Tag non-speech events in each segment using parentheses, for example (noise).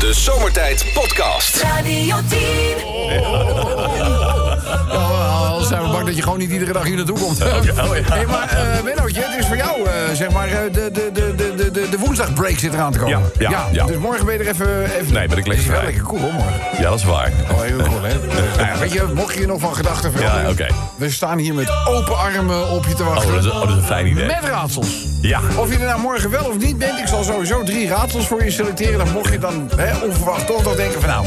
De Zomertijd Podcast. Radio 10. al (laughs) zijn we bang dat je gewoon niet iedere dag hier naartoe komt. hey, maar uh, Mennootje, het is voor jou, uh, zeg maar, uh, de, de, de, de, de, de woensdagbreak zit eraan te komen. Ja, ja, ja. Dus morgen ben je er even... even nee, ben ik lekker Het is wel vrij. lekker cool hoor, morgen. Ja, dat is waar. Oh, heel cool, hè? (laughs) nou weet je, mocht je nog van gedachten veranderen... Ja, oké. We staan hier met open armen op je te wachten. Oh, dat is, oh, dat is een fijn idee. Met raadsels. Ja. Of je er nou morgen wel of niet bent, ik zal sowieso drie raadsels voor je selecteren. Dan mocht je dan hè, onverwacht toch nog denken van nou,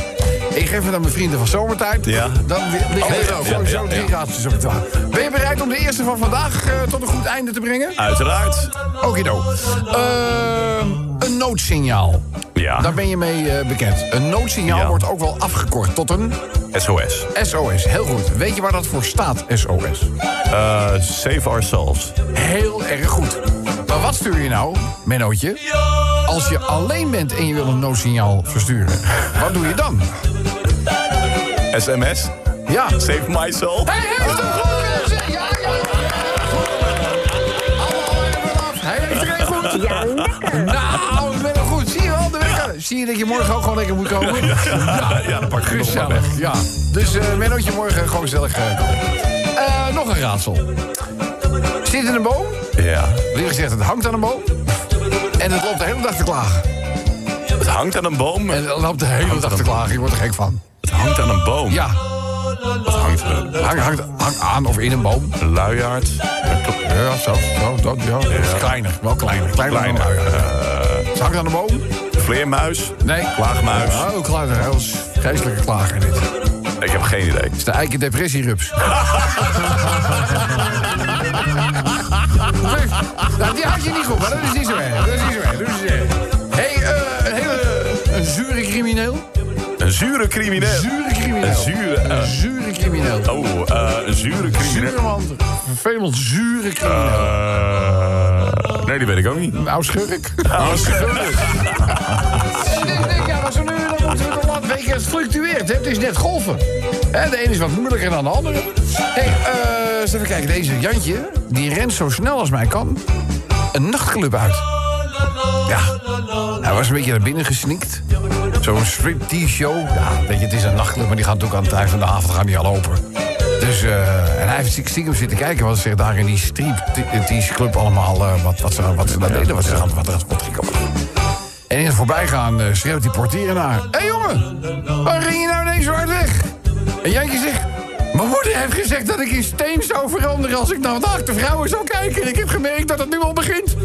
ik geef het aan mijn vrienden van Zomertijd. Ja. Dan liggen er sowieso ja, ja. drie raadsels op het. Ben je bereid om de eerste van vandaag eh, tot een goed einde te brengen? Uiteraard. Okido. Ehm een noodsignaal. Ja. Daar ben je mee eh, bekend. Een noodsignaal Ja. wordt ook wel afgekort tot een SOS. SOS. Heel goed. Weet je waar dat voor staat, SOS? Eh, save ourselves. Heel erg goed. Maar wat stuur je nou, Mennootje, als je alleen bent en je wil een noodsignaal versturen? Wat doe je dan? SMS. Ja. Save myself. Hij heeft hem goed! Ja, ja. Allemaal even af. Hij heeft er goed. Ja, lekker. Nou, ik ben wel goed. Zie je wel, de wekker. Zie je dat je morgen ook gewoon lekker moet komen? Ja, Ja, dan pak ik nog maar weg. gezellig. Ja. Dus eh Mennootje morgen gewoon gezellig eh. Eh, nog een raadsel. Zit in een boom. Ja. Liever gezegd, het hangt aan een boom. En het loopt de hele dag te klagen. Het hangt aan een boom. En het loopt de hele dag te klagen. Je wordt er gek van. Het hangt aan een boom. Ja, Wat hangt er? hang, hangt hang aan of in een boom. Een luiaard. Ja, zo, zo, dat, ja. Kleiner, wel kleiner. Kleiner, dan een Kleiner. luiaard. Het hangt aan de boom? Vleermuis. Nee. Klaagmuis. Ja, ook kleiner. Dat is vreselijke klager dit. Ik heb geen idee. Het is de eikendepressierups. (laughs) (laughs) nou, die had je niet goed, maar dat is niet zo erg. Dat is niet zo erg. Erg. hey, eh, een hele een zure crimineel. Een zure crimineel. Zure crimineel. Een zure... eh, Een zure crimineel. oh, eh, een zure crimineel. Zure man. Vervelend zure crimineel. Nee, die weet ik ook niet. Een oud schurk. Nou, ik denk, ja, maar zo nu dan moeten we nog wat weken. Het fluctueert, hè? het is net golven. Hè, de ene is wat moeilijker dan de andere. hey, eens even kijken. Deze Jantje, die rent zo snel als mij kan een nachtclub uit. Ja, hij was een beetje naar binnen gesnikt. Zo'n striptease show. Ja, weet je, het is een nachtclub, maar die gaan natuurlijk aan het eind van de avond gaan die al open. Dus, eh, en hij heeft stiekem zitten kijken wat zich daar in die striptease club allemaal... eh, wat, wat, ze, wat ze daar deden, wat, ze, aan- wat er aan het ging komen. En in het voorbijgaan eh, schreeuwt die portier naar. Hé hey, jongen, waar ging je nou ineens zo hard weg? En Jantje zegt... Mijn moeder heeft gezegd dat ik in steen zou veranderen... als ik naar naakte vrouwen zou kijken. En ik heb gemerkt dat het nu al begint.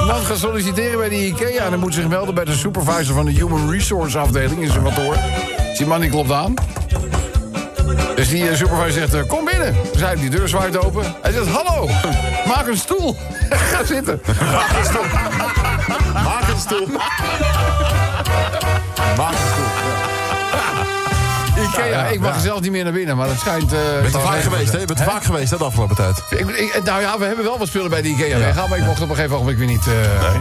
Een (laughs) man gaat solliciteren bij de IKEA... en dan moet zich melden bij de supervisor van de Human Resource afdeling... in zijn kantoor. Dus die man die klopt aan. Dus die eh, supervisor zegt, eh, kom binnen. Dus hij die deur zwaait open. Hij zegt, hallo, maak een stoel. (laughs) Ga zitten. Maak een stoel. Maak een stoel. Maak een stoel. Ikea, ik mag zelf niet meer naar binnen, maar het schijnt... eh, Ben je vaak geweest, hè? Je bent vaak geweest, hè, de afgelopen tijd. Ik, ik- nou ja, we hebben wel wat spullen bij de Ikea weggaan... maar ik mocht op een gegeven moment weer niet... eh, Nee.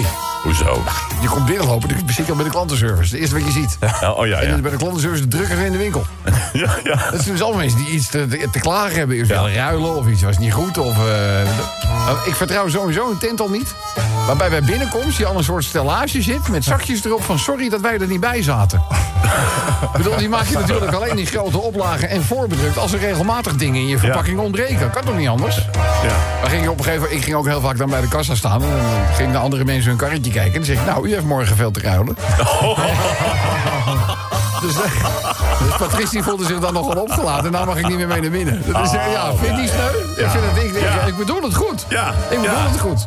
nee. Hoezo? Je komt binnenlopen, dan zit je al bij de klantenservice. Het eerste wat je ziet. Ja, oh ja, En ja. dan bij de klantenservice de drukker in de winkel. (laughs) Ja, ja. Dat zijn dus allemaal mensen die iets te, te, te klagen hebben. Eerst Ja. willen ruilen of iets was niet goed. Of, eh, nou, ik vertrouw sowieso een tent al niet. Waarbij bij binnenkomst je al een soort stellage zit... met zakjes erop van sorry dat wij er niet bij zaten. ik bedoel, die maak je natuurlijk alleen in grote oplagen en voorbedrukt... als er regelmatig dingen in je verpakking ontbreken. Kan toch niet anders? ja. Maar ging je op een gegeven moment, ik ging ook heel vaak dan bij de kassa staan... en dan gingen de andere mensen hun karretje kijken... en dan zeg ik, nou, u heeft morgen veel te ruilen. (laughs) Dus, eh, dus voelde zich dan nogal opgelaten. En daar mag ik niet meer mee naar binnen. Dus eh, ja, vind je die sneu? Ik, vind het, ik, ik, bedoel het goed. Ja. Ik bedoel het goed.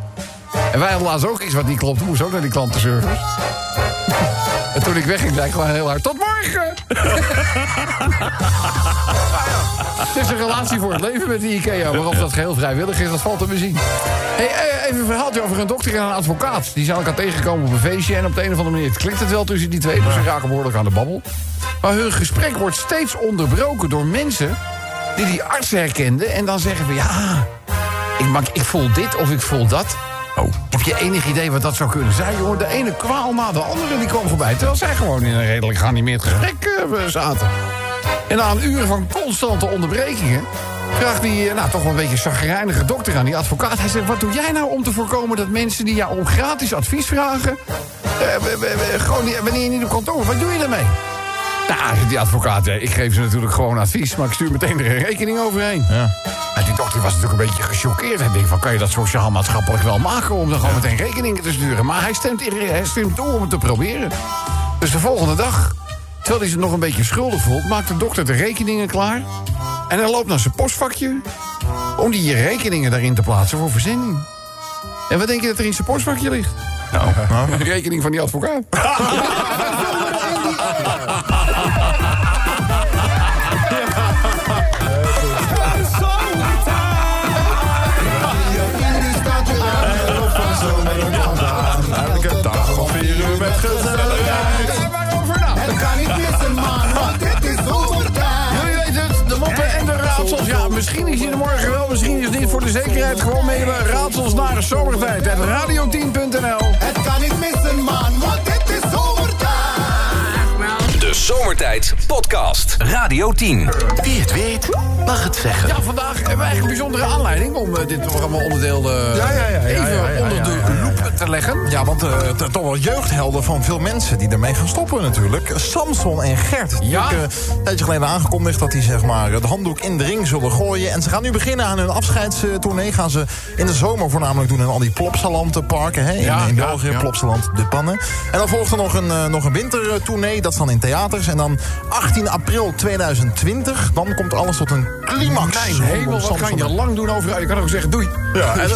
En wij hadden laatst ook iets wat niet klopte. Moest ook naar die klantenservice. (laughs) En toen ik wegging, zei ik gewoon heel hard... Tot morgen! (laughs) Het is een relatie voor het leven met die IKEA. Maar of dat geheel vrijwillig is, dat valt te bezien. Hey, even een verhaaltje over een dokter en een advocaat. Die zijn elkaar tegengekomen op een feestje. En op de een of andere manier klikt het wel tussen die twee. Dus ze raken behoorlijk aan de babbel. Maar hun gesprek wordt steeds onderbroken door mensen... die die arts herkenden. En dan zeggen van ja, ik, ik voel dit of ik voel dat. Oh. Heb je enig idee wat dat zou kunnen zijn, jongen? De ene kwaal na de andere die kwam voorbij. Terwijl zij gewoon in een redelijk geanimeerd gesprek eh, zaten. En na een uur van constante onderbrekingen... vraagt die eh, nou, toch wel een beetje chagrijnige dokter aan die advocaat. Hij zegt, wat doe jij nou om te voorkomen dat mensen die jou om gratis advies vragen... eh, gewoon die- wanneer je niet op kantoor, wat doe je daarmee? Nou, zegt die advocaat, eh, ik geef ze natuurlijk gewoon advies... maar ik stuur meteen er een rekening overheen. Ja. En die dokter was natuurlijk een beetje gechoqueerd. Hij denkt van, kan je dat sociaal-maatschappelijk wel maken... om dan gewoon meteen rekeningen te sturen? Maar hij stemt, hij stemt toe om het te proberen. Dus de volgende dag, terwijl hij zich nog een beetje schuldig voelt... maakt de dokter de rekeningen klaar... en hij loopt naar zijn postvakje... om die rekeningen daarin te plaatsen voor verzending. En wat denk je dat er in zijn postvakje ligt? Nou, (laughs) Een rekening van die advocaat. (laughs) Voor de zekerheid gewoon mailen. Raadsels naar zomertijd. at radio10.nl. Het kan niet missen, man, want Zomertijd Podcast. Radio 10. Wie het weet, mag het zeggen. Ja, vandaag hebben we eigenlijk een bijzondere aanleiding... om eh, dit ja, ja, ja, even onder de loep te leggen. Ja, want het zijn toch wel jeugdhelden van veel mensen die ermee gaan stoppen natuurlijk. Samson en Gert. Die Ja. hebben, eh, een tijdje geleden aangekondigd dat die zeg maar, de handdoek in de ring zullen gooien. En ze gaan nu beginnen aan hun afscheidstournee. Gaan ze in de zomer voornamelijk doen in al die plopsalantenparken. Hè? In, Ja, in België, ja. Plopsaland, de pannen. En dan volgt er nog een, nog een wintertournee. Dat is dan in theaters. En dan 18 april 2020. Dan komt alles tot een climax. Mijn hemel, wat kan je lang doen over... Je kan ook zeggen, doei. ja, en,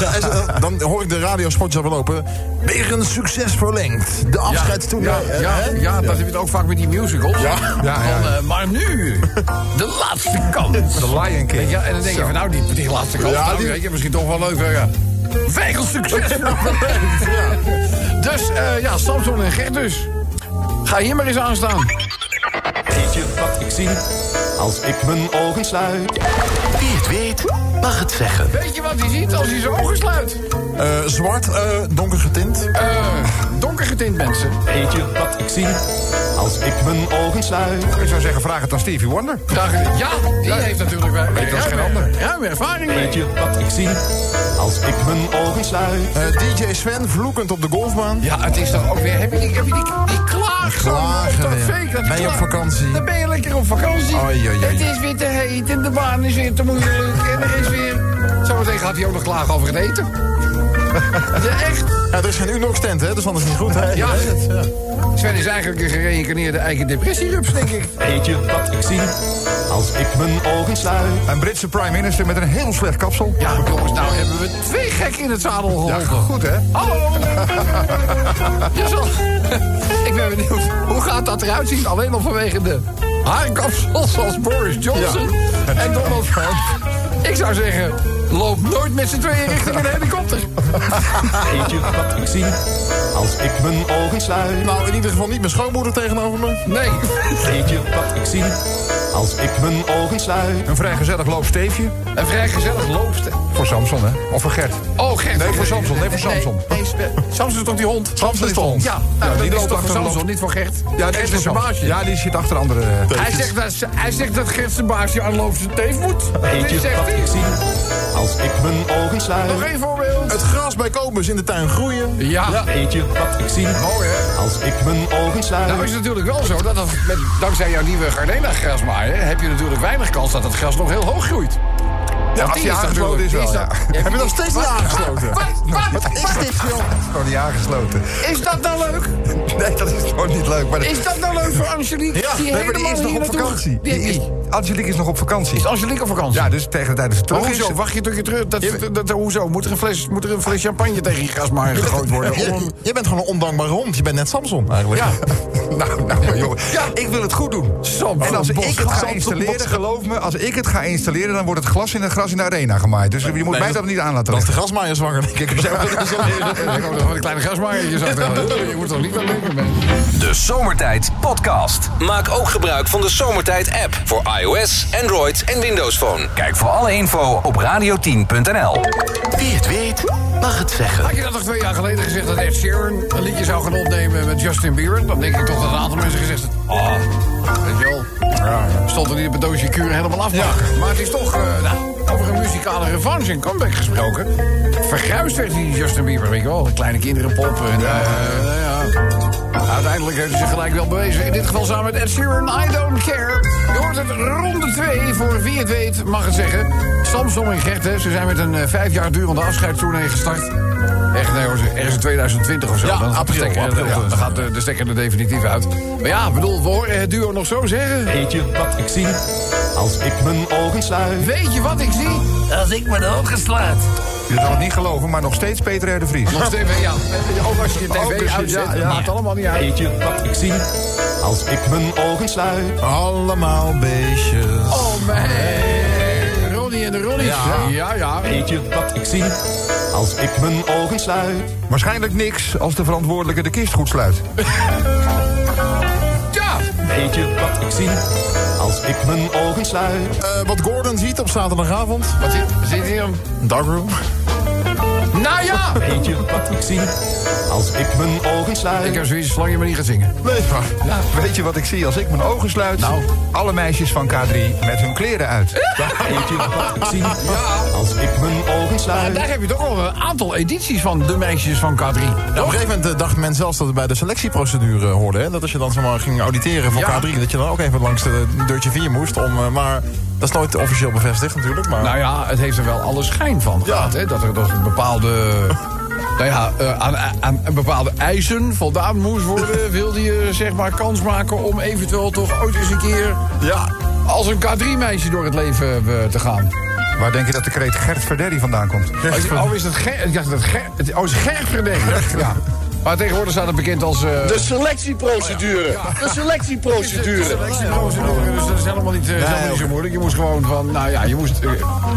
(laughs) dan hoor ik de radiospotjes lopen. Weer een succes verlengd. De afscheidstournee. Ja, eh, ja, ja, dat heb je het ook vaak met die musicals. Ja. Ja, ja. Van, eh, maar nu, (laughs) de laatste kans. The Lion King. Je, en dan denk je van, nou, die, die laatste kans, Ja, nou, die- weet je, misschien toch wel leuk. hè, Ja. Veel succes. (laughs) Dus, eh, ja, Samson en Gert dus. Ga hier maar eens aan staan. Je wat ik zie als ik mijn ogen sluit? Wie het weet, mag het zeggen. Weet je wat hij ziet als hij zijn ogen sluit? Eh, zwart, eh, donker getint. Eh, donker getint mensen. Weet je wat ik zie als ik mijn ogen sluit? Ik zou zeggen, vraag het aan Stevie Wonder. Ja, die heeft natuurlijk bij. Weet als geen ander. Ruime ervaring mee. Weet je wat ik zie als ik mijn ogen sluit? Eh, DJ Sven vloekend op de golfbaan. Ja, het is toch ook weer... Heb je die, heb je die, die klaag Klagen op dat weer. fake? Dat Ben je op vakantie? Dan ben je lekker op vakantie. Het is weer te heet en de baan is weer te moeilijk. En er is weer... Zometeen gaat hij ook nog klagen over het eten. (laughs) Ja, echt. Ja, er is geen Unox-tent, hè? Dus dan is het niet goed, hè? Ja. Sven is eigenlijk een gereïncarneerde eigen depressierups, denk ik. Weet je wat ik zie als ik mijn ogen sluit? Een Britse prime minister met een heel slecht kapsel. Ja, jongens, nou hebben we twee gekken in het zadel Ja, geholpen. goed hè? Hallo! (laughs) Ja, zo. Ik ben benieuwd, hoe gaat dat eruit zien? Alleen al vanwege de haarkapsels zoals Boris Johnson en Donald Trump. Ik zou zeggen, loop nooit met z'n tweeën richting een helikopter. Weet je wat ik zie als ik mijn ogen sluit? Nou, in ieder geval niet mijn schoonmoeder tegenover me. Nee. Weet je wat ik zie als ik mijn ogen sluit? Een vrij gezellig loopsteefje. Een vrij gezellig loopste. Voor Samson hè? Of voor Gert. Oh, Gert. Nee, voor Samson, nee, voor Samson. Nee, nee, Sven- Samson is toch die hond? Samson is de hond. Ja, nou, Ja, die loopt toch voor achter een Samson, niet voor Gert. Ja, Gert is zijn baasje. Ja, die zit achter andere... Hij zegt, dat, hij zegt dat Gert zijn baasje aan loopste teef moet. Weet Dit je zegt ik zie als ik mijn ogen sluit? Nog één voorbeeld. Het gras bij Kobus in de tuin groeien. Ja. Weet je wat ik zie Mooi, hè? als ik mijn ogen sluit? Nou is het natuurlijk wel zo dat, dat met, dankzij jouw nieuwe Gardena grasmaaier... heb je natuurlijk weinig kans dat het gras nog heel hoog groeit. Ja, als die is aangesloten is wel, ja. Heb je nog steeds niet aangesloten? Wat? Is dit, joh? Gewoon niet aangesloten. Is dat nou leuk? (laughs) Nee, dat is gewoon niet leuk. Maar de- Is dat nou leuk voor Angelique? Ja, die nee, maar die is nog op vakantie. Is. Angelique is nog op vakantie. Is Angelique op vakantie? Ja, dus tegen de tijd dat ze terug is... hoezo? Wacht je tot je terug... Dat, dat, hoezo? Moet er, een fles, moet er een fles champagne tegen je grasmaaier gegooid worden? (laughs) Je, bent gewoon een ondankbare hond. Je bent net Samson, eigenlijk. Ja. (laughs) Nou, nou, jongen. Ja. Ik wil het goed doen. Samson En als ik het ga installeren, geloof me, als ik het ga installeren, dan wordt het glas in het gras in de arena gemaaid. Dus je moet mij dat- dat niet aan laten Dan is de grasmaaier zwanger, denk ik. (laughs) Een kleine grasmaaiertjes achter. (laughs) Je moet toch niet wel denken. De Zomertijd Podcast. Maak ook gebruik van de Zomertijd app voor iOS, Android en Windows Phone. Kijk voor alle info op radio10.nl. Wie het weet, mag het zeggen. Had je dat nog twee jaar geleden gezegd dat Ed Sheeran een liedje zou gaan opnemen met Justin Bieber? Dan denk ik toch dat een aantal mensen gezegd hebben... Ah, weet je wel, Stond er niet op het doosje kuur helemaal afmaken. Maar het is toch, eh, nou, een muzikale revanche en comeback gesproken. Verguisd werd die Justin Bieber, weet je wel. Kleine kinderen pop. En, ja. ja. Uiteindelijk heeft hij zich gelijk wel bewezen. In dit geval samen met Ed Sheeran, I Don't Care. Je hoort het ronde 2 voor wie het weet, mag het zeggen. Samson en Gert, ze zijn met een eh, vijf jaar durende afscheidstournee gestart. Echt, nee hoor, ergens in 2020 of zo. Ja, dan gaat de april, stekker, april, ja, dan gaat de, de stekker er definitief uit. Maar ja, bedoel, we horen het duo nog zo zeggen. Weet je wat ik zie als ik mijn ogen sluit? Weet je wat ik zie? Als ik mijn ogen sluit. Je zal het niet geloven, maar nog steeds Peter R. de Vries. Nog steeds, ja. Ook als je je tv je- uitzet, ja, ja. maakt allemaal niet uit. Weet je wat ik zie als ik mijn ogen sluit? Allemaal beestjes. Oh, man. Ronnie en de Ronnies. Ja. ja. ja. Weet je wat ik zie als ik mijn ogen sluit? Waarschijnlijk niks als de verantwoordelijke de kist goed sluit. (laughs) Ja. Weet je wat ik zie als ik mijn ogen sluit? Eh, wat Gordon ziet op zaterdagavond. Wat zit, zit hier? Darkroom. Nou ja. Weet je wat ik zie als ik mijn ogen sluit? Ik heb zoiets, zolang je maar niet gaat zingen. Nee, maar. Weet je wat ik zie als ik mijn ogen sluit? Nou. Alle meisjes van K3 met hun kleren uit. Weet je wat ik zie als ik mijn ogen sluit? daar heb je toch al een aantal edities van de meisjes van K3. Ja, op een gegeven moment eh, dacht men zelfs dat het bij de selectieprocedure hoorde. Hè? Dat als je dan zomaar ging auditeren voor Ja. K3... dat je dan ook even langs de deurtje 4 moest. Om, eh, maar dat is nooit officieel bevestigd natuurlijk. Maar... Nou ja, het heeft er wel alle schijn van gehad. Hè? Dat er dat er bepaalde... Nou ja, eh, aan, aan, aan bepaalde eisen voldaan moest worden... (laughs) wilde je zeg maar kans maken om eventueel toch ooit eens een keer... ja, als een K3-meisje door het leven eh, te gaan. Waar denk je dat de kreet Gert Verderri vandaan komt? Oh, is- Oh, is dat Ger... Ik dacht dat Ger... het- Oh, is Gerrit Verdenken. (laughs) Ja. Maar tegenwoordig staat het bekend als... eh, De selectieprocedure. De selectieprocedure. selectieprocedure, Dus dat is helemaal niet, eh, is helemaal niet zo moeilijk. Je moest gewoon van, nou ja, je moest... eh,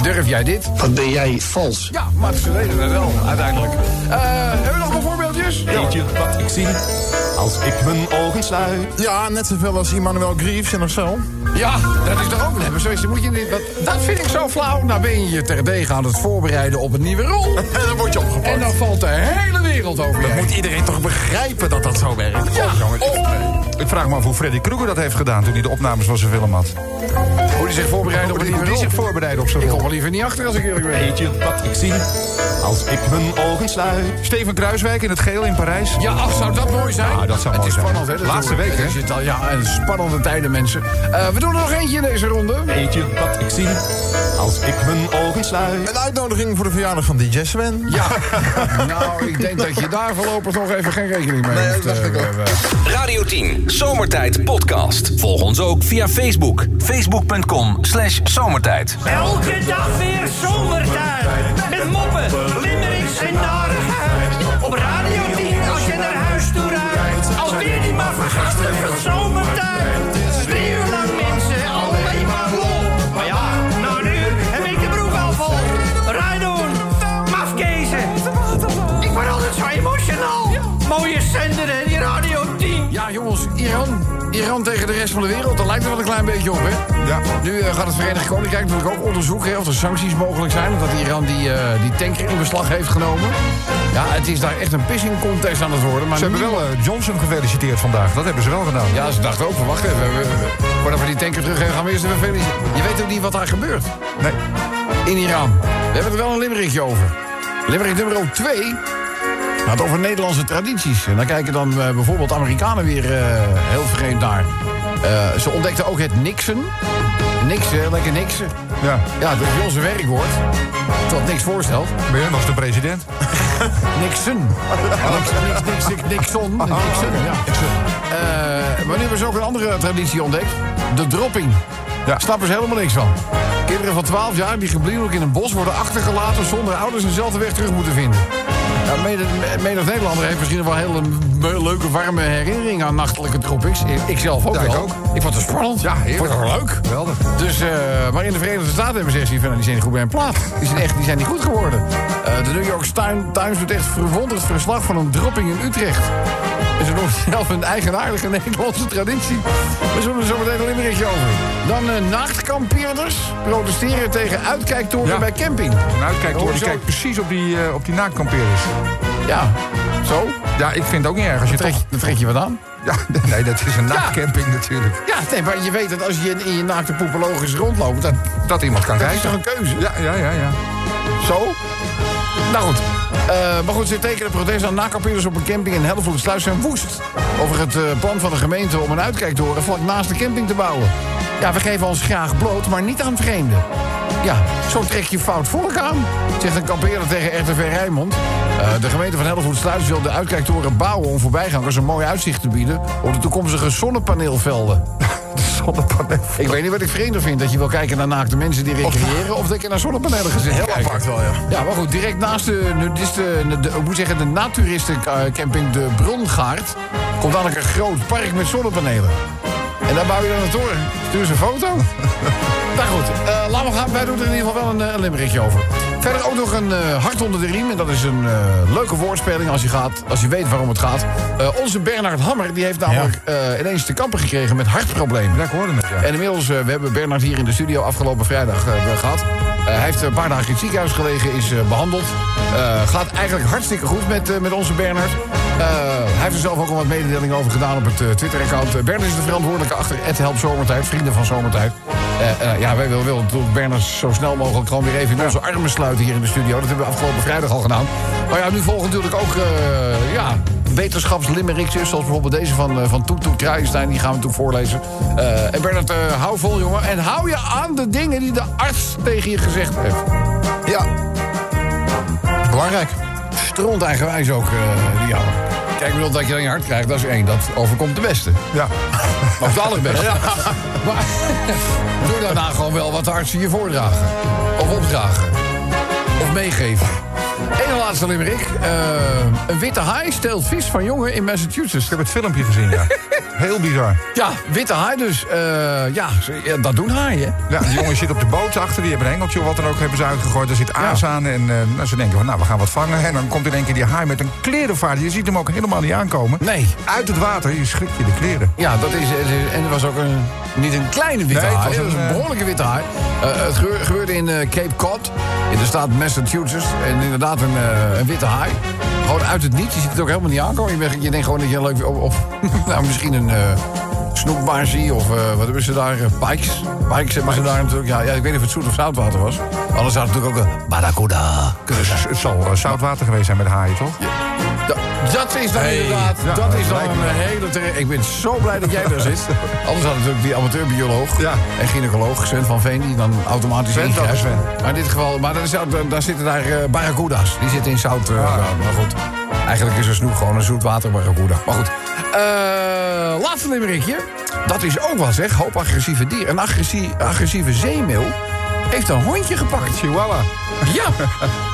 durf jij dit? Wat ben jij vals? Ja, maar ze deden het wel, uiteindelijk. Eh, hebben we nog wat voorbeeldjes? Weet je wat ik zie als ik mijn ogen sluit? ja, net zoveel als Emmanuel Greaves in of zo. Ja, dat is toch ook hebben. Zoiets moet je niet, dat, dat vind ik zo flauw. Nou ben je je terdege aan het voorbereiden op een nieuwe rol. (laughs) En dan word je opgepakt. En dan valt de hele wereld over heen. moet iedereen toch begrijpen dat dat zo werkt? Ja, jongen. oh, Ik vraag me af hoe Freddy Krueger dat heeft gedaan toen hij de opnames van zijn film had. Die zich voorbereidt op een die rol. zich voorbereiden op zijn Ik kom er liever niet achter als ik eerlijk ben. Weet je wat ik zie als ik mijn ogen sluit? Steven Kruiswijk in het geel in Parijs. Ja, ach, zou dat mooi zijn? Ja, dat zou het mooi is zijn. spannend, hè? dat Laatste week, hè? Het is al- Ja, en spannende tijden, mensen. Eh, we doen er nog eentje in deze ronde. Weet je wat ik zie als ik mijn ogen sluit? Een uitnodiging voor de verjaardag van DJ Sven. Ja, (laughs) nou, ik denk dat je daar voorlopig nog even geen rekening mee Nee, hoeft, dat dacht eh, ik Radio 10, Zomertijd Podcast. Volg ons ook via Facebook. Facebook.com slash zomertijd. Elke dag weer zomertijd. Met moppen, limmerings en narigheid. Op Radio 10 als je naar huis toe rijdt. Alweer die maar vergastige zomertijd. Iran. Tegen de rest van de wereld, daar lijkt er wel een klein beetje op, hè? Ja. Nu eh, gaat het Verenigd Koninkrijk natuurlijk ook onderzoeken... Of er sancties mogelijk zijn, omdat Iran die, eh, die tanker in beslag heeft genomen. Ja, het is daar echt een pissing contest aan het worden. Maar Ze hebben wel eh, Johnson gefeliciteerd vandaag. Dat hebben ze wel gedaan. Ja, ze dachten ook wacht even, voordat we die tanker terug hebben, gaan we eerst even feliciteren. Je weet ook niet wat daar gebeurt Nee. in Iran. We hebben er wel een limerickje over. Limerick nummer 2 gaat over Nederlandse tradities. En daar kijken dan eh, bijvoorbeeld Amerikanen weer eh, heel vreemd naar. Eh, ze ontdekten ook het niksen. Niksen, lekker niksen. Ja. Ja, dat is onze werkwoord. Het niks voorstelt. Bij hun was de president. (laughs) Nixon. (laughs) Nixon. Nixon, ja. Eh, maar nu hebben ze ook een andere traditie ontdekt. De dropping. Ja. Snappen ze helemaal niks van. Kinderen van 12 jaar die gebliedelijk in een bos worden achtergelaten... zonder ouders eenzelfde weg terug moeten vinden. Ja, menig, menig Nederlander heeft misschien wel hele leuke, warme herinneringen aan nachtelijke tropics. Ik, zelf ook Ja, ik wel. ook. Ik vond het spannend. Ja, heerlijk. Ik vond het wel leuk. Geweldig. Dus, eh, maar in de Verenigde Staten hebben ze echt van, nou, die zijn niet goed bij een plaat. Die zijn echt die zijn niet goed geworden. Eh, de New York Times Times doet echt verwonderd verslag van een dropping in Utrecht. En ze noemen zelf een eigenaardige Nederlandse traditie. We zullen er zo meteen een limerickje over. Dan eh naaktkampeerders protesteren tegen uitkijktoren Ja. bij camping. Een uitkijktoren die kijkt precies op die, eh, op die naaktkampeerders. Ja, zo. Ja, ik vind het ook niet erg als je Trek, toch... dan trek je wat aan. Ja, (laughs) nee, dat is een nachtcamping natuurlijk. Ja, nee, maar je weet dat als je in, in je naakte poepologisch rondloopt... Dat, Dat iemand kan dat is kijken. toch een keuze? Ja, ja, ja, ja. Zo? Nou goed. Eh, maar goed, ze tekenen protest aan nakampers op een camping in Hellevoetsluis zijn woest. Over het eh, plan van de gemeente om een uitkijktoren vlak naast de camping te bouwen. Ja, we geven ons graag bloot, maar niet aan vreemden. Ja, zo trek je fout volk aan, zegt een kampeerder tegen RTV Rijnmond. Eh, de gemeente van Hellevoetsluis wil de uitkijktoren bouwen om voorbijgangers een mooi uitzicht te bieden op de toekomstige zonnepaneelvelden. Ik weet niet wat ik vreemder vind. Dat je wil kijken naar naakte mensen die recreëren... of dat je naar zonnepanelen gezet Heel apart wel, ja. Ja, maar goed, direct naast de, de, de, hoe zeggen, de naturistencamping De Brongaard... komt dan ook een groot park met zonnepanelen. En daar bouw je dan een toren. Stuur eens een foto. (laughs) nou goed, eh, laten we gaan. Wij doen er in ieder geval wel een, eh, een limmerikje over. Verder ook nog een eh, hart onder de riem. En dat is een leuke woordspeling als je, gaat, als je weet waarom het gaat. Onze Bernard Hammer die heeft namelijk ineens te kampen gekregen met hartproblemen. Ja, ik hoorde het, ja. En inmiddels, we hebben Bernard hier in de studio afgelopen vrijdag eh, gehad. Eh, hij heeft een paar dagen in het ziekenhuis gelegen, is eh, behandeld. Eh, gaat eigenlijk hartstikke goed met, met onze Bernard. Eh, hij heeft er zelf ook al wat mededelingen over gedaan op het eh, Twitter-account. Eh, Bernard is de verantwoordelijke achter Het Help Zomertijd, vrienden van Zomertijd. Ja, wij willen, willen natuurlijk Bernard zo snel mogelijk gewoon weer even in onze armen sluiten hier in de studio. Dat hebben we afgelopen vrijdag al gedaan. Maar ja, nu volgen natuurlijk ook ja, zoals bijvoorbeeld deze van, van Toet Toet Kruijenstein. Die gaan we natuurlijk voorlezen. Eh, en Bernard, hou vol, jongen. En hou je aan de dingen die de arts tegen je gezegd heeft. Ja. Belangrijk. Stront eigenwijs ook, eh die ouwe. Kijk, ik bedoel dat je dan je hart krijgt, dat is één. Dat overkomt de beste. Ja. (laughs) Maar het allerbeste. (laughs) Maar doe daarna gewoon wel wat de artsen je voordragen. Of opdragen. Of meegeven. Eén laatste limerick. Eh, een witte haai steelt vis van jongen in Massachusetts. Ik heb het filmpje gezien, ja. (laughs) Heel bizar. Ja, witte haai dus. Eh, ja, dat doen haaien. Ja, die jongen zit op de boot achter, die hebben een hengeltje of wat dan ook hebben ze uitgegooid. Er zit aas aan en eh, nou, ze denken van nou, we gaan wat vangen. En dan komt in één keer die haai met een klerenvaart. Je ziet hem ook helemaal niet aankomen. Nee. Uit het water, je schrikt je de kleren. Ja, dat is, en er was ook een, niet een kleine witte Nee, haai. Het was een, een eh, behoorlijke witte haai. Het gebeurde in Cape Cod, in de staat Massachusetts. En inderdaad een, eh, een witte haai. Gewoon uit het niets. Je ziet het ook helemaal niet aankomen. Je, je denkt gewoon dat je een leuk... Of, of (laughs) nou, misschien een eh snoekbaar zie. Of eh, wat hebben ze daar? Pikes. Pikes hebben ze daar natuurlijk. Ja, ja, ik weet niet of het zoet of zoutwater was. Anders zou het natuurlijk ook een barracuda. Het zal eh, zout water geweest zijn met haaien, toch? Da- Dat is dan inderdaad, Ja, dat is dan een hele terecht. Ik ben zo blij dat jij daar zit. (laughs) Anders had natuurlijk die amateurbioloog Ja. en gynaecoloog Sven van Veen... die dan automatisch Sven, ingrijpt. Sven. Maar in dit geval, maar daar, is- daar, zitten daar eh, barracuda's. Die zitten in zout. eh, Ah. Maar goed, eigenlijk is een snoek gewoon een zoetwater barracuda. Maar goed, Eh, laatste limmerikje. Dat is ook wel zeg, hoop agressieve dier. Een agressie, agressieve zeemeeuw heeft een hondje gepakt. Chihuahua. Ja. (laughs)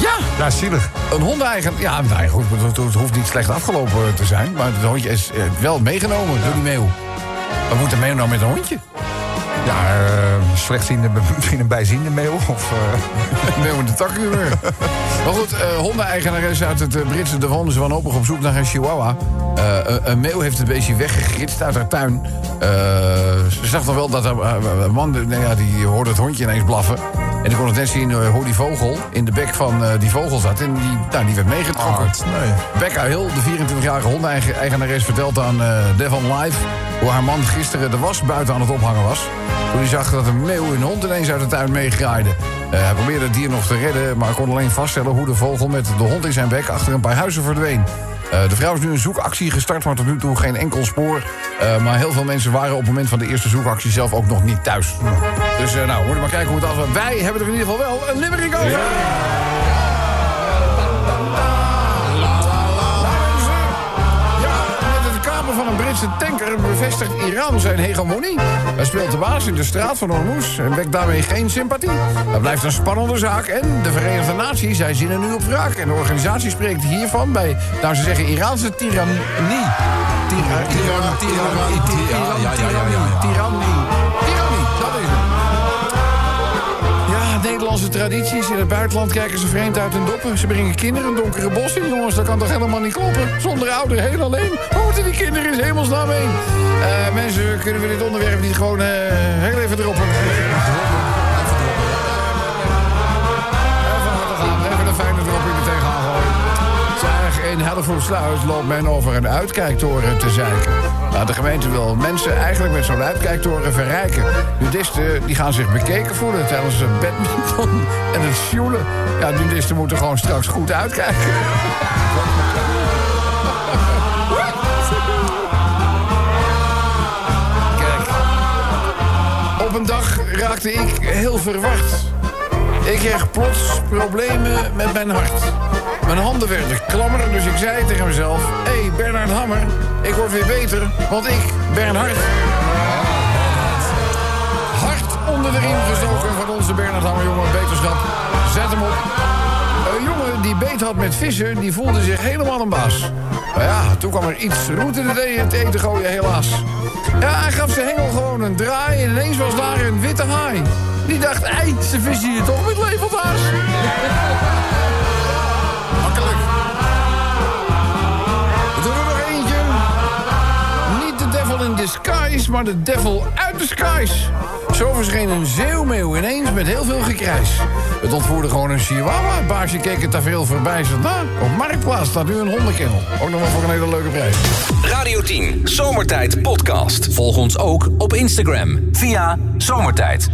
Ja. Ja, zielig. Een hondeneigen... Ja, goed, het, hoeft niet slecht afgelopen te zijn. Maar het hondje is eh, wel meegenomen door die meeuw. Wat moet de meeuw nou met een hondje? Ja, eh, slechtziende, misschien (laughs) een bijziende mail. Of, (laughs) Een meeuw in de takhumeur. maar goed, eh hondeneigenares uit het Britse Devon is wanhopig op zoek naar een chihuahua. Een- meeuw heeft het beestje weggegritst uit haar tuin. Ze zag dan wel dat haar een man, nou ja, die hoorde het hondje ineens blaffen. En die kon het net zien eh, hoe die vogel in de bek van eh, die vogel zat. En die, nou, die werd meegetrokken. Nee. Becca Hill, de 24-jarige hondeneigenares, vertelt aan eh Devon Live... hoe haar man gisteren de was buiten aan het ophangen was. Toen hij zag dat een meeuw een hond ineens uit de tuin meegraaide. Hij probeerde het dier nog te redden, maar kon alleen vaststellen... hoe de vogel met de hond in zijn bek achter een paar huizen verdween. Eh, de vrouw is nu een zoekactie gestart, maar tot nu toe geen enkel spoor. Eh, maar heel veel mensen waren op het moment van de eerste zoekactie zelf ook nog niet thuis. Dus eh, nou, moeten maar kijken hoe het afloopt. Wij hebben er in ieder geval wel een limerick over. Van een Britse tanker bevestigt Iran zijn hegemonie. Hij speelt de baas in de straat van Hormuz en wekt daarmee geen sympathie. Dat blijft een spannende zaak en de Verenigde Naties zij zinnen nu op wraak. En de organisatie spreekt hiervan bij, nou ze zeggen Iraanse tirannie. Tiran-. Tiran- tradities. In het buitenland kijken ze vreemd uit hun doppen. Ze brengen kinderen een donkere bos in. Jongens, dat kan toch helemaal niet kloppen? Zonder ouder, heel alleen. Waar moeten die kinderen in hemelsnaam heen? Eh, mensen, kunnen we dit onderwerp niet gewoon eh, heel even droppen? In Hellevoetsluis loopt men over een uitkijktoren te zeiken. Nou, de gemeente wil mensen eigenlijk met zo'n uitkijktoren verrijken. Nudisten die gaan zich bekeken voelen tijdens het badminton (laughs) en het sjoelen. Ja, nudisten moeten gewoon straks goed uitkijken. Kijk, op een dag raakte ik heel verward. Ik kreeg plots problemen met mijn hart. Mijn handen werden klammer, dus ik zei tegen mezelf... Hé, hey, Bernard Hammer, ik word weer beter, want ik, Bernhard... Hard onder de riem gestoken van onze Bernard Hammer, jongen, beterschap. Zet hem op. Een jongen die beet had met vissen, die voelde zich helemaal een baas. Maar ja, toen kwam er iets roet in het eten gooien, helaas. Ja, hij gaf zijn hengel gewoon een draai en ineens was daar een witte haai. Die dacht, ei, ze vissen hier toch met leveltaas. In disguise, maar de devil uit de skies. Zo verscheen een zeeuwmeeuw ineens met heel veel gekrijs. Het ontvoerde gewoon een chihuahua. Het baasje keek te veel verbijsterd na. Op Marktplaats staat nu een hondenkennel. Ook nog wel voor een hele leuke prijs. Radio 10 Zomertijd Podcast. Volg ons ook op Instagram via Zomertijd.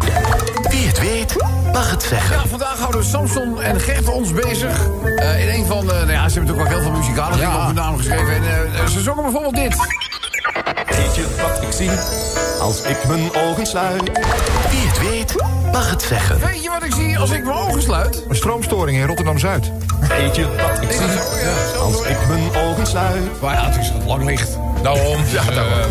Wie het weet, mag het zeggen. Ja, vandaag houden Samson en Gert ons bezig. Eh, in een van de... Nou ja, ze hebben natuurlijk ook heel veel muzikale dingen op hun naam geschreven. En eh, ze zongen bijvoorbeeld dit. Weet je wat ik zie als ik mijn ogen sluit? Wie het weet, mag het zeggen. Weet je wat ik zie als ik mijn ogen sluit? Een stroomstoring in Rotterdam-Zuid. Weet je wat ik zie zo als ik mijn ogen sluit? Maar ja, het is lang licht. Daarom. Ja,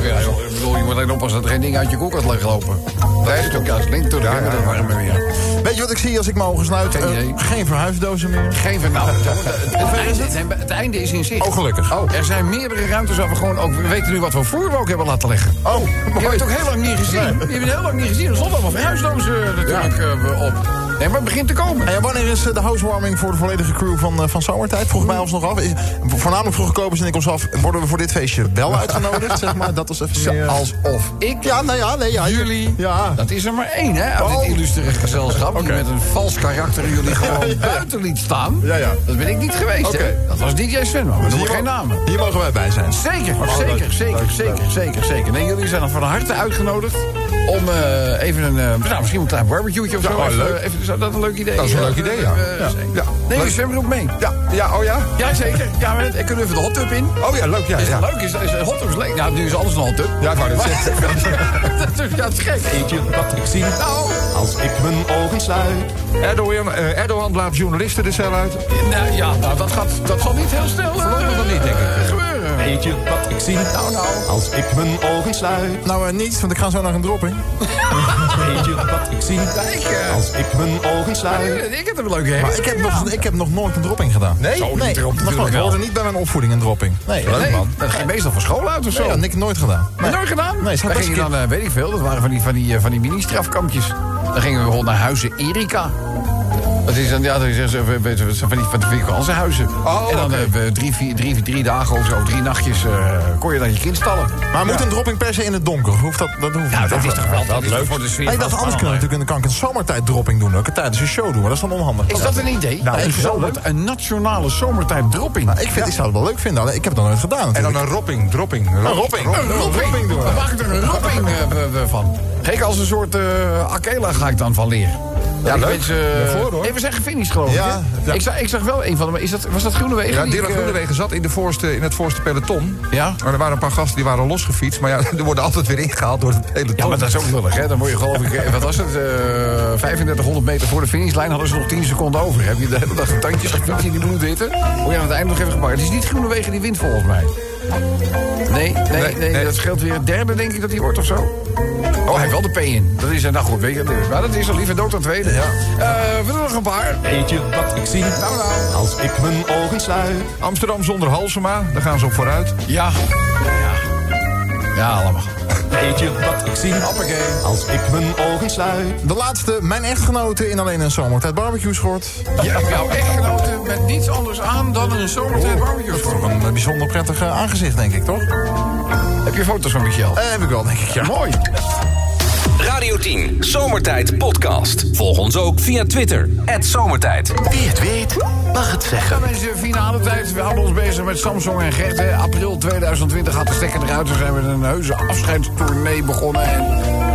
ja, joh. Ik bedoel, je moet alleen oppassen dat er geen ding uit je koelkast ligt lopen. Nee, is ook juist link met het warme weer. Weet je wat ik zie als ik mijn ogen sluit? Geen Eh, geen verhuisdozen meer. Geen van nou. (laughs) Het, het, einde, het einde is in zicht. Oh, gelukkig. Oh, er zijn meerdere ruimtes waar we gewoon ook... We weten nu wat voor voer we ook hebben laten leggen. Oh, Die hebben we toch heel lang niet gezien? Hebben we heel lang niet gezien. Er stond allemaal verhuisdozen eh, natuurlijk eh, op. Nee, maar het begint te komen. En ja, wanneer is eh, de housewarming voor de volledige crew van, eh, van Zomertijd? Vroeg mij ons nog af. Is, voornamelijk vroeg Kobus en ik ons af, worden we voor dit feestje wel uitgenodigd? zeg maar, dat is even meer... Alsof ik... Ja, nou ja, nee, ja. Jullie, Ja. dat is er maar één, hè, uit Oh. dit illustere gezelschap... die met een vals karakter jullie (laughs) gewoon buiten liet staan. Ja, ja. Dat ben ik niet geweest, hè. Dat was DJ Sven, maar we noemen geen namen. Hier mogen wij bij zijn. Zeker, Oh, zeker, leuk. zeker, Leuk, zeker, leuk. zeker, zeker. Nee, jullie zijn dan van harte uitgenodigd om eh, even een, eh, nou, misschien een klein barbecue'tje of zo. Ja, even, leuk. even, zou dat een leuk idee? Dat is een leuk idee, ja. Eh, Ja. Ja. Nee, zwemmen ook mee. Ja, ja, oh ja? Ja, zeker. Ja, maar ik kunnen even de hot tub in. Oh ja, leuk, ja. Is ja. dat leuk? Is, is hot tub is leuk? Nou, nu is alles een hot tub. Ja, ik wou net zeggen. (laughs) dat is ja, het is gek. Weet je wat ik zie Nou, als ik mijn ogen sluit? Erdogan, eh, Erdogan laat journalisten de cel uit. nou, ja, nou, dat, gaat, dat zal niet heel snel eh, Voorlopig nog niet, denk ik. gebeuren. Weet je wat ik zie Nou, nou. als ik mijn ogen sluit? Nou, eh, niets, want ik ga zo naar een dropping. (laughs) Weet je wat ik zie eh, als ik mijn ogen sluit? ik heb een leuke Maar ik heb, nog, ik heb nog nooit een dropping gedaan. Nee? Zo, Nee, niet erop nog natuurlijk nooit. wel. hoorde niet bij mijn opvoeding een dropping. Nee, Nee, dat ging meestal van school uit of zo. Nee, dat heb ik nooit gedaan. Je nooit gedaan? Nee, best ging dan, eh, weet ik veel, dat waren van die, van die, van die mini-strafkampjes. Dan gingen we bijvoorbeeld naar huizen Erika. Dat is dan, ja, van die, van die vakantiehuizen. Oh, en dan oké. hebben we drie, vier, drie, drie dagen of zo, drie nachtjes, eh, kon je dan je kind stallen. Maar moet een dropping per se in het donker? Hoeft dat, dat hoeft Nou, niet. dat is toch wel dat is leuk. voor de sfeer. Nee, dat anders kunnen natuurlijk, kan ik een zomertijd dropping doen. Dat ik het tijdens een show doen, maar dat is dan onhandig. Is dat een idee? Nou, een, ik het een nationale zomertijd dropping. Nou, ik, vind, ik zou het wel leuk vinden, alleen ik heb het nog nooit gedaan En dan een ropping, dropping. Een ropping. Een ropping. doen we. We maken er een ropping eh, van. Kijk, als een soort eh Akela ga ik dan van leren. Ja, Ik leuk. Mensen, Daarvoor, hoor. Nee, we zijn gefinished, geloof ik. Ja. Ik, zag, ik zag wel een van de... Is dat, was dat Groenewegen? Ja, die Dylan eh, Groenewegen zat in, de voorste, in het voorste peloton. Ja? Maar er waren een paar gasten die waren losgefietst. Maar ja, (laughs) er worden altijd weer ingehaald door het peloton. Ja, maar dat is ook lullig, hè? Dan word je geloof ik... eh, Wat was het? eh 3500 meter voor de finishlijn hadden ze nog 10 seconden over. Heb je de hele dag tandjes gefietst in die bloedhitte? Word je aan het einde nog even gepakt. Het is niet Groenewegen die wint volgens mij. Nee, nee, nee, Nee, nee. dat scheelt weer derde, denk ik, dat hij wordt of zo. Oh, hij heeft wel de P in. Dat is, eh, nou goed, weet je, maar dat is al liever dood dan tweede. Ja. we doen nog een paar. Weet je wat ik zie Nou, nou. als ik mijn ogen sluit? Amsterdam zonder Halsema, daar gaan ze op vooruit. Ja. Ja. Ja, allemaal. Weet je wat ik zie Hoppakee. als ik mijn ogen sluit? De laatste, mijn echtgenote in alleen een zomertijd barbecue schort. Je hebt jouw echtgenote met niets anders aan dan een zomertijd barbecue Toch voor. een eh, bijzonder prettig aangezicht, denk ik, toch? Heb je foto's van Michel? Eh, heb ik wel, denk ik, ja. Mooi. Radio Radio 10 Zomertijd Podcast. Volg ons ook via Twitter. Zomertijd. Wie het weet, mag het zeggen. Ja, mensen, finale tijd. We houden ons bezig met Samsung en Gert. hè. April 2020 gaat de stekker eruit. We zijn met een heuse afscheidstournee begonnen. En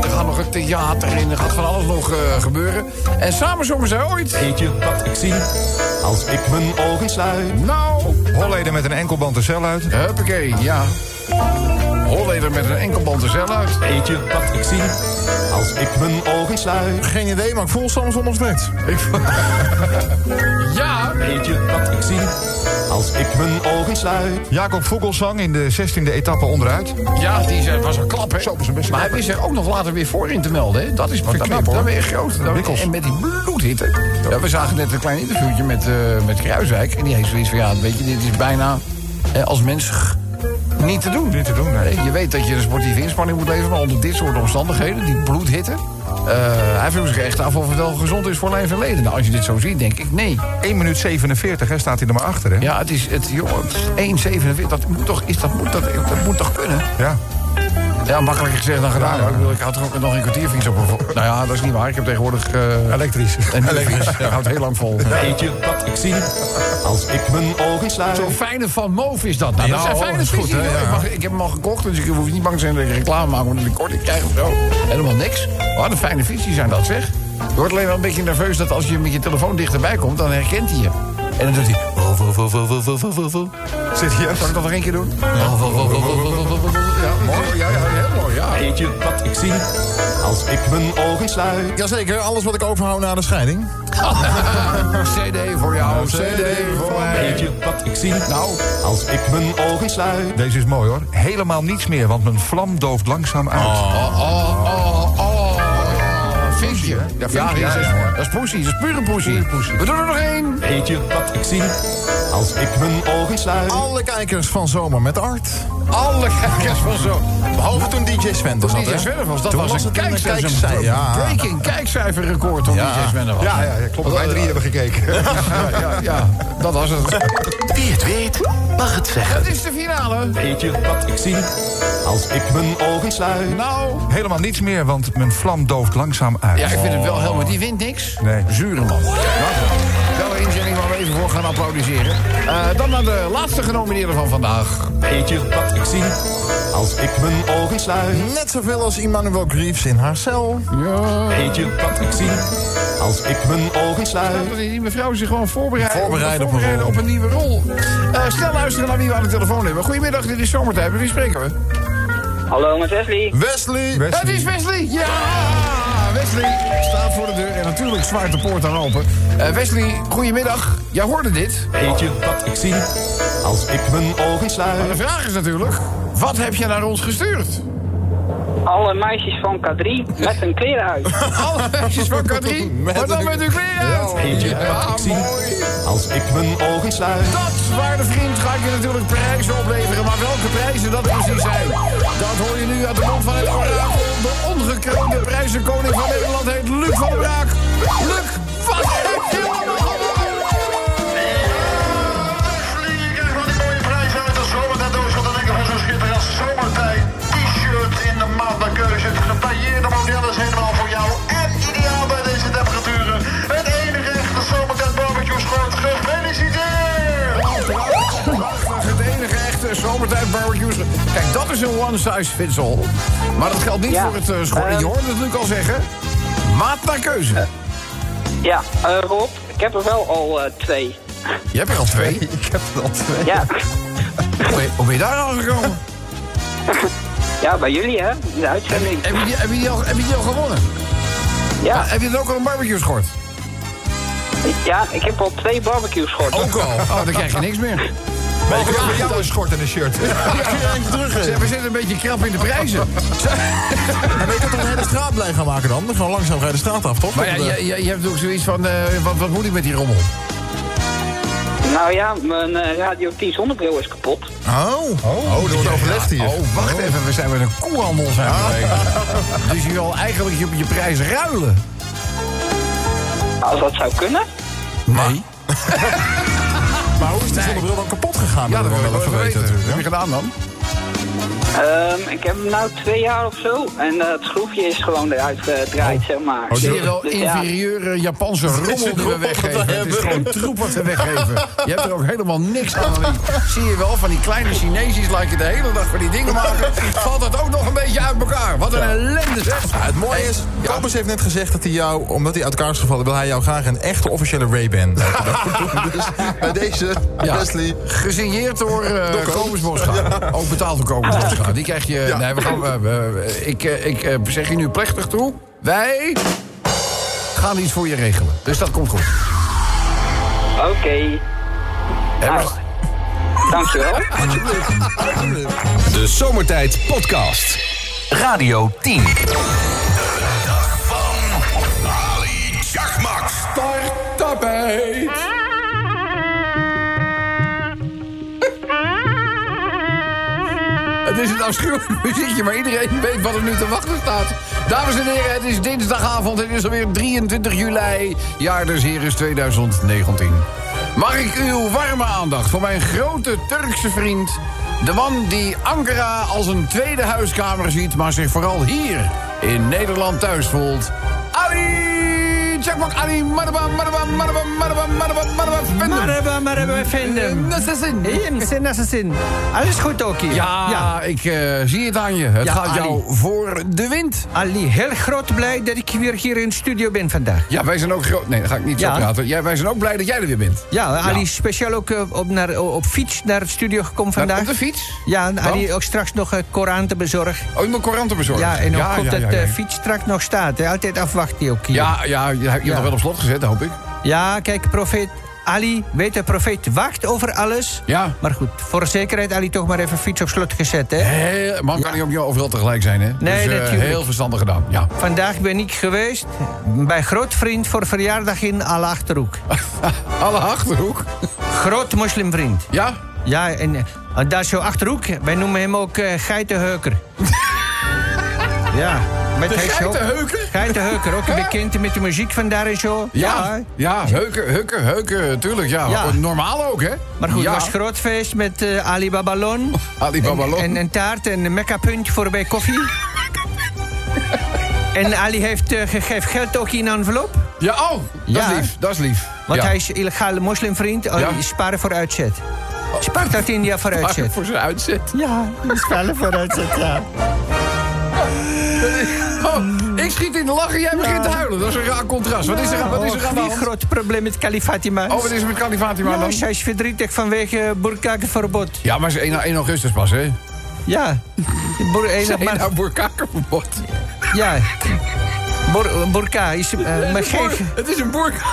er gaat nog een theater in. Er gaat van alles nog eh, gebeuren. En samen zongen zij ooit. Weet je wat ik zie als ik mijn ogen sluit? Nou, Holleden met een enkelband de cel uit. huppakee, ja. Holleder met een enkelband de cel uit. Weet je wat ik zie als ik mijn ogen sluit? Geen idee, maar ik voel Samson nog steeds. Ja, Weet je wat ik zie als ik mijn ogen sluit? Jacob Vogelsang in de 16e etappe onderuit. ja, die zei- was een klap, hè. Zo, was een beste maar hij wist er ook nog later weer voor in te melden, hè. Dat is wat ik dat, hoor. ben je groot. En met die bloedhitte. Ja, we zagen net een klein interviewtje met, eh, met Kruiswijk. En die heeft zoiets van, ja, weet je, dit is bijna eh, als mens niet te doen. Niet te doen, nee. Je weet dat je een sportieve inspanning moet leveren, maar onder dit soort omstandigheden, die bloedhitte. eh, hij vroeg zich echt af of het wel gezond is voor lijf en leden. Nou, als je dit zo ziet, denk ik nee. 1 minuut 47, hè, staat hij er maar achter, hè? Ja, het is, het, jongen, 1,47, dat moet toch, is, dat, moet, dat, dat moet toch kunnen? Ja. Ja, makkelijker gezegd dan gedaan. Ik, had er ook nog een kwartierfiets op. Nou ja, dat is niet waar. Ik heb tegenwoordig... Uh, Elektrisch. (laughs) En Elektrisch. Ja. Houdt heel lang vol. Weet je wat ik zie als ik mijn ogen sluit? Zo'n fijne Van Moof is dat. Nou, dat zijn oh, fijne is goed, ik, mag, ik, heb hem al gekocht, dus ik hoef niet bang te zijn dat ik reclame maak... Want ik korting krijg of zo. Helemaal niks. Oh, wat een fijne visie zijn dat, zeg. Je wordt alleen wel een beetje nerveus dat als je met je telefoon dichterbij komt... dan herkent hij je. En dan doet hij... Zit hier? kan ik dat nog één keer doen? Ja, mooi. Ja, ja, ja. Weet je wat ik zie als ik mijn ogen sluit? Jazeker, alles wat ik overhoud na de scheiding. (laughs) CD voor jou, CD voor mij. Weet je wat ik zie Nou, als ik mijn ogen sluit? Deze is mooi, hoor. Helemaal niets meer, want mijn vlam dooft langzaam uit. Oh, oh, oh, oh. Vinkje. Ja, vinkje, die is- ja, ja, ja. Dat is poesie, dat is pure poesie. poesie. We doen er nog één. Weet je wat ik zie als ik mijn ogen sluit? Alle kijkers van Zomer met Art. Alle kijkers van zo. Behalve toen DJ Sven was dat, DJ? Sven was, dat Toen was, was een kijkcijfer. ja. breaking kijkcijferrecord toen Ja. DJ Sven was. Ja, ja, ja, klopt. Wij drie hebben gekeken. Ja, ja, ja, dat was het. Wie het weet, mag het zeggen. Het is de finale. Weet je wat ik zie als ik mijn ogen sluit? Nou, Helemaal niets meer, want mijn vlam dooft langzaam uit. ja, ik vind het wel helemaal... Die wint niks. Nee. Zure man. Wel een inzending waar we even voor gaan applaudisseren. Eh, dan naar de laatste genomineerde van vandaag. Weet je wat ik zie als ik mijn ogen sluit? Net zoveel als Emmanuel Greaves in haar cel. Ja. Weet je wat ik zie als ik mijn ogen sluit? Die mevrouw zich gewoon voorbereiden, Voorbereiden op een voorbereiden op een nieuwe rol. Eh snel luisteren naar wie we aan de telefoon hebben. Goedemiddag, dit is Zomertijd. Met wie spreken we? Hallo, met Wesley. Wesley. Het is Wesley! Ja! Wesley staat voor de deur en natuurlijk zwaait de poort aan open. Eh, Wesley, goedemiddag. Jij hoorde dit. Weet je wat ik zie als ik mijn ogen Maar sluit? de vraag is natuurlijk, wat heb je naar ons gestuurd? Alle meisjes van K3 met hun kleren uit. (laughs) Alle meisjes van K3, (laughs) Met maar dan een- met uw kleren uit. Weet je Ja, wat ik zie mooi. als ik mijn ogen sluit? Dat, waarde vriend, ga ik je natuurlijk prijzen opleveren. Maar welke prijzen dat precies zijn, dat hoor je nu uit de mond van het orakel. De ongekroonde prijzenkoning van Nederland heet Luc van der Braak. Luc, wat getailleerde model is helemaal voor jou. En ideaal bij deze temperaturen. Het enige echte zomertijd barbecue schort. Gefeliciteerd! Prachtig, het enige echte zomertijd barbecues. Kijk, dat is een one size fits all. Maar dat geldt niet Ja. voor het uh, schorren. Je Eh. hoort het Luc al zeggen. Maat naar keuze. Ja, eh, Rob, ik heb er wel al eh, twee. Je hebt er al twee. (laughs) Ik heb er al twee. Ja. Hoe ben je, hoe ben je daar al gekomen? (laughs) ja, bij jullie hè, in de uitzending. Heb je die, heb je die, al, heb je die al gewonnen? Ja, Heb je er ook al een barbecue schort? ja ik heb al twee barbecue schorten. Ook al. (laughs) Oh, dan krijg je niks meer. Maar ik heb voor jou een schort en een shirt. Je? Zeg, we zitten een beetje krap in de prijzen. (laughs) Maar je kunt toch een hele straat blij gaan maken dan? Gewoon langzaam ga je de straat af, toch? Maar ja, je, je, je hebt ook zoiets van, eh, wat, wat moet ik met die rommel? Nou ja, mijn eh, Radio 10 zonnebril is kapot. Oh, oh, er wordt overlegd hier. Oh, wacht even, we zijn met een koehandel zijn we bezig. Dus je wil eigenlijk je, je prijs ruilen? Als dat zou kunnen. Nee. (laughs) Maar hoe is die zonnebril dan kapot gegaan? Ja, dat wil ik wel even weten. Wat heb je gedaan dan? Ehm, ik heb hem nou twee jaar of zo. En eh, het schroefje is gewoon eruit gedraaid, zeg maar. Zie je wel, Dus ja. inferieure Japanse rommel die we weggeven. Het is gewoon troep wat we weggeven. Je hebt er ook helemaal niks aan. Zie je wel, van die kleine Chinezi's laat je de hele dag van die dingen maken. Valt het ook nog een beetje uit elkaar. Wat een ellende zeg. Ja, het mooie is, Kobus heeft net gezegd dat hij jou, omdat hij uit elkaar is gevallen, wil hij jou graag een echte officiële Ray-Ban. (laughs) dus bij deze, Ja. Wesley. Gesigneerd door uh. Kobus Bosga. Ook betaald door Kobus Bosga. Die krijg je... Ja. Nee, we gaan, ik eh, ik eh, zeg je nu plechtig toe. Wij gaan iets voor je regelen. Dus dat komt goed. Oké. Hè, Nou, dankjewel. De Zomertijd Podcast. Radio 10. Starttapijt. Het is een afschuwelijk muziekje, maar iedereen weet wat er nu te wachten staat. Dames en heren, het is dinsdagavond. Het is alweer 23 juli, jaar des Heres 2019. Mag ik uw warme aandacht voor mijn grote Turkse vriend... de man die Ankara als een tweede huiskamer ziet... maar zich vooral hier in Nederland thuis voelt... Chakmak Ali Maraba Maraba Maraba Maraba Maraba Maraba Vender. Marhaba, marhaba. Nasassin, nasassin. Alles goed ook hier? Ja, ik eh, zie het aan je. Het Ja, gaat Ali. jou voor de wind. Ali, heel groot blij dat ik weer hier in de studio ben vandaag. Ja, wij zijn ook groot. Nee, dat ga ik niet zo Ja. praten. Ja, wij zijn ook blij dat jij er weer bent. Ja, Ali Ja. is speciaal ook eh, op, naar, op fiets naar het studio gekomen Naar- vandaag. op de fiets? Ja, en Ali Want? ook straks nog een Koran te bezorgen. Oh, je moet couranten bezorgen. Ja, en ook ja, ja, dat ja, de ja. fiets straks nog staat. Hè. Altijd afwachten ook hier. Ja, ja, je hebt nog wel op slot gezet, hoop ik. Ja, kijk, profeet Ali, weet de profeet wacht over alles. Ja. Maar goed, voor zekerheid Ali toch maar even fiets op slot gezet, hè. Heel, man kan niet op jou overal tegelijk zijn, hè? Nee, dus, eh, natuurlijk. heel verstandig gedaan, ja. Vandaag ben ik geweest bij grootvriend voor verjaardag in Alle Achterhoek. (laughs) Alle Achterhoek. Groot moslimvriend. Ja? Ja, en, eh, en daar is zo Achterhoek. Wij noemen hem ook eh Geitenheuker. (laughs) ja. Met De Geitenheuker? Geitenheuker, ook (laughs) bekend met de muziek vandaar en zo. Ja, ja, heuken, heuken, heuken, tuurlijk, ja. Ja. Normaal ook, hè? Maar goed, ja. het was groot feest met eh Ali Babalon. (laughs) Ali Babalon. En, en een taart en een mekka-puntje voor bij koffie. (laughs) en Ali heeft eh, gegeven geld ook in een envelop. Ja, oh, dat is lief, dat is lief. Want hij is illegale moslimvriend. Oh, Ja. die sparen voor uitzet. Spaart uit India voor uitzet. voor zijn uitzet. Ja, sparen voor uitzet, ja. (laughs) Oh, ik schiet in de lachen, jij begint te huilen. Dat is een raar contrast. Wat is er, wat is er aan de Een hand? groot probleem met Kali Fatima. Oh, wat is er met Kali Fatima Ja, dan? zij is verdrietig vanwege burkakenverbod. Ja, maar ze is 1, 1 augustus pas, hè? Ja. (laughs) Boer, een, nou boerkakenverbod. ja. Bur, burka is eh, maar geen, Het is een boerka.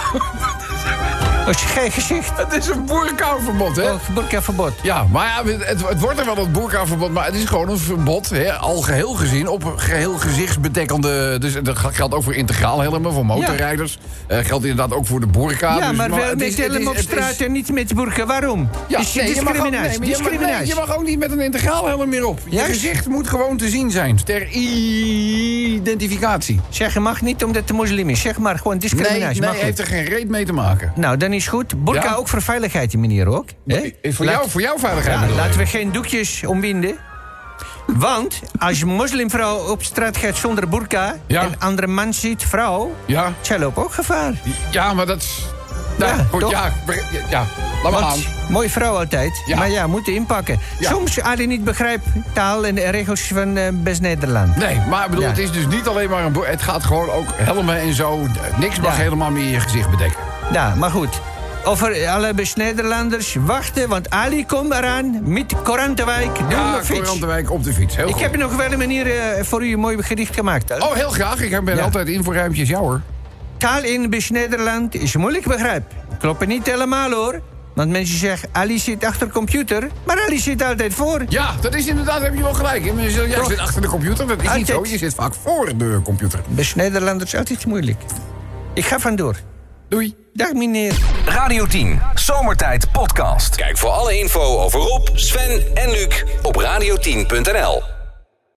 Is geen gezicht. Het is een boerkaverbod, hè? Oh, burkaverbod. Ja, maar ja, het, het wordt er wel een boerkaverbod, maar het is gewoon een verbod, hè, al geheel gezien, op geheel gezichtsbedekkende... Dus dat geldt ook voor integraal helmen, voor motorrijders. Eh geldt inderdaad ook voor de boerka. Ja, dus, maar wel het met is- helm op straat is- en niet met burka. Waarom? Ja, Is nee, je mag ook- discriminatie. nee, maar je mag- nee, discriminatie. je mag ook niet met een integraal helm meer op. Je gezicht moet gewoon te zien zijn, ter identificatie. Zeg, je mag niet omdat het moslim is. Zeg maar gewoon Nee, discriminatie. nee mag heeft er geen reet mee te maken. Nou, dan is goed. Burka Ja. ook voor veiligheid, die meneer ook. hè? Voor, Laat- jou, voor jouw veiligheid Ja, laten we geen doekjes omwinden. Want als je een moslimvrouw op straat gaat zonder burka... Ja. en een andere man ziet, vrouw... Ja, zij loopt ook gevaar. ja, maar dat is... Nou, Ja, goed, ja, ja, laat maar aan. mooie vrouw altijd. Ja. Maar ja, moeten inpakken. Ja. Soms Ali niet begrijpt taal en de regels van eh, best Nederland. Nee, maar bedoel, het is dus niet alleen maar een. Het gaat gewoon ook helmen en zo. Niks mag helemaal meer je gezicht bedekken. Ja, maar goed. Over alle best Nederlanders wachten, want Ali komt eraan met Korantewijk. Ja. Korantewijk op de fiets. Heel Ik goed. heb nog wel een manier eh, voor u een mooi gedicht gemaakt. hè? Oh, heel graag. Ik ben Ja. altijd in voor ruimtjes. Ja hoor. Taal in best Nederland is moeilijk begrijp. Klopt niet helemaal hoor. Want mensen zeggen, Ali zit achter de computer. Maar Ali zit altijd voor. Ja, dat is inderdaad, heb je wel gelijk. Jij zit achter de computer. Dat is niet zo. Je zit vaak voor de computer. Best Nederlanders is altijd moeilijk. Ik ga vandoor. Doei. Dag meneer. Radio 10, Zomertijd Podcast. Kijk voor alle info over Rob, Sven en Luc op radio10.nl.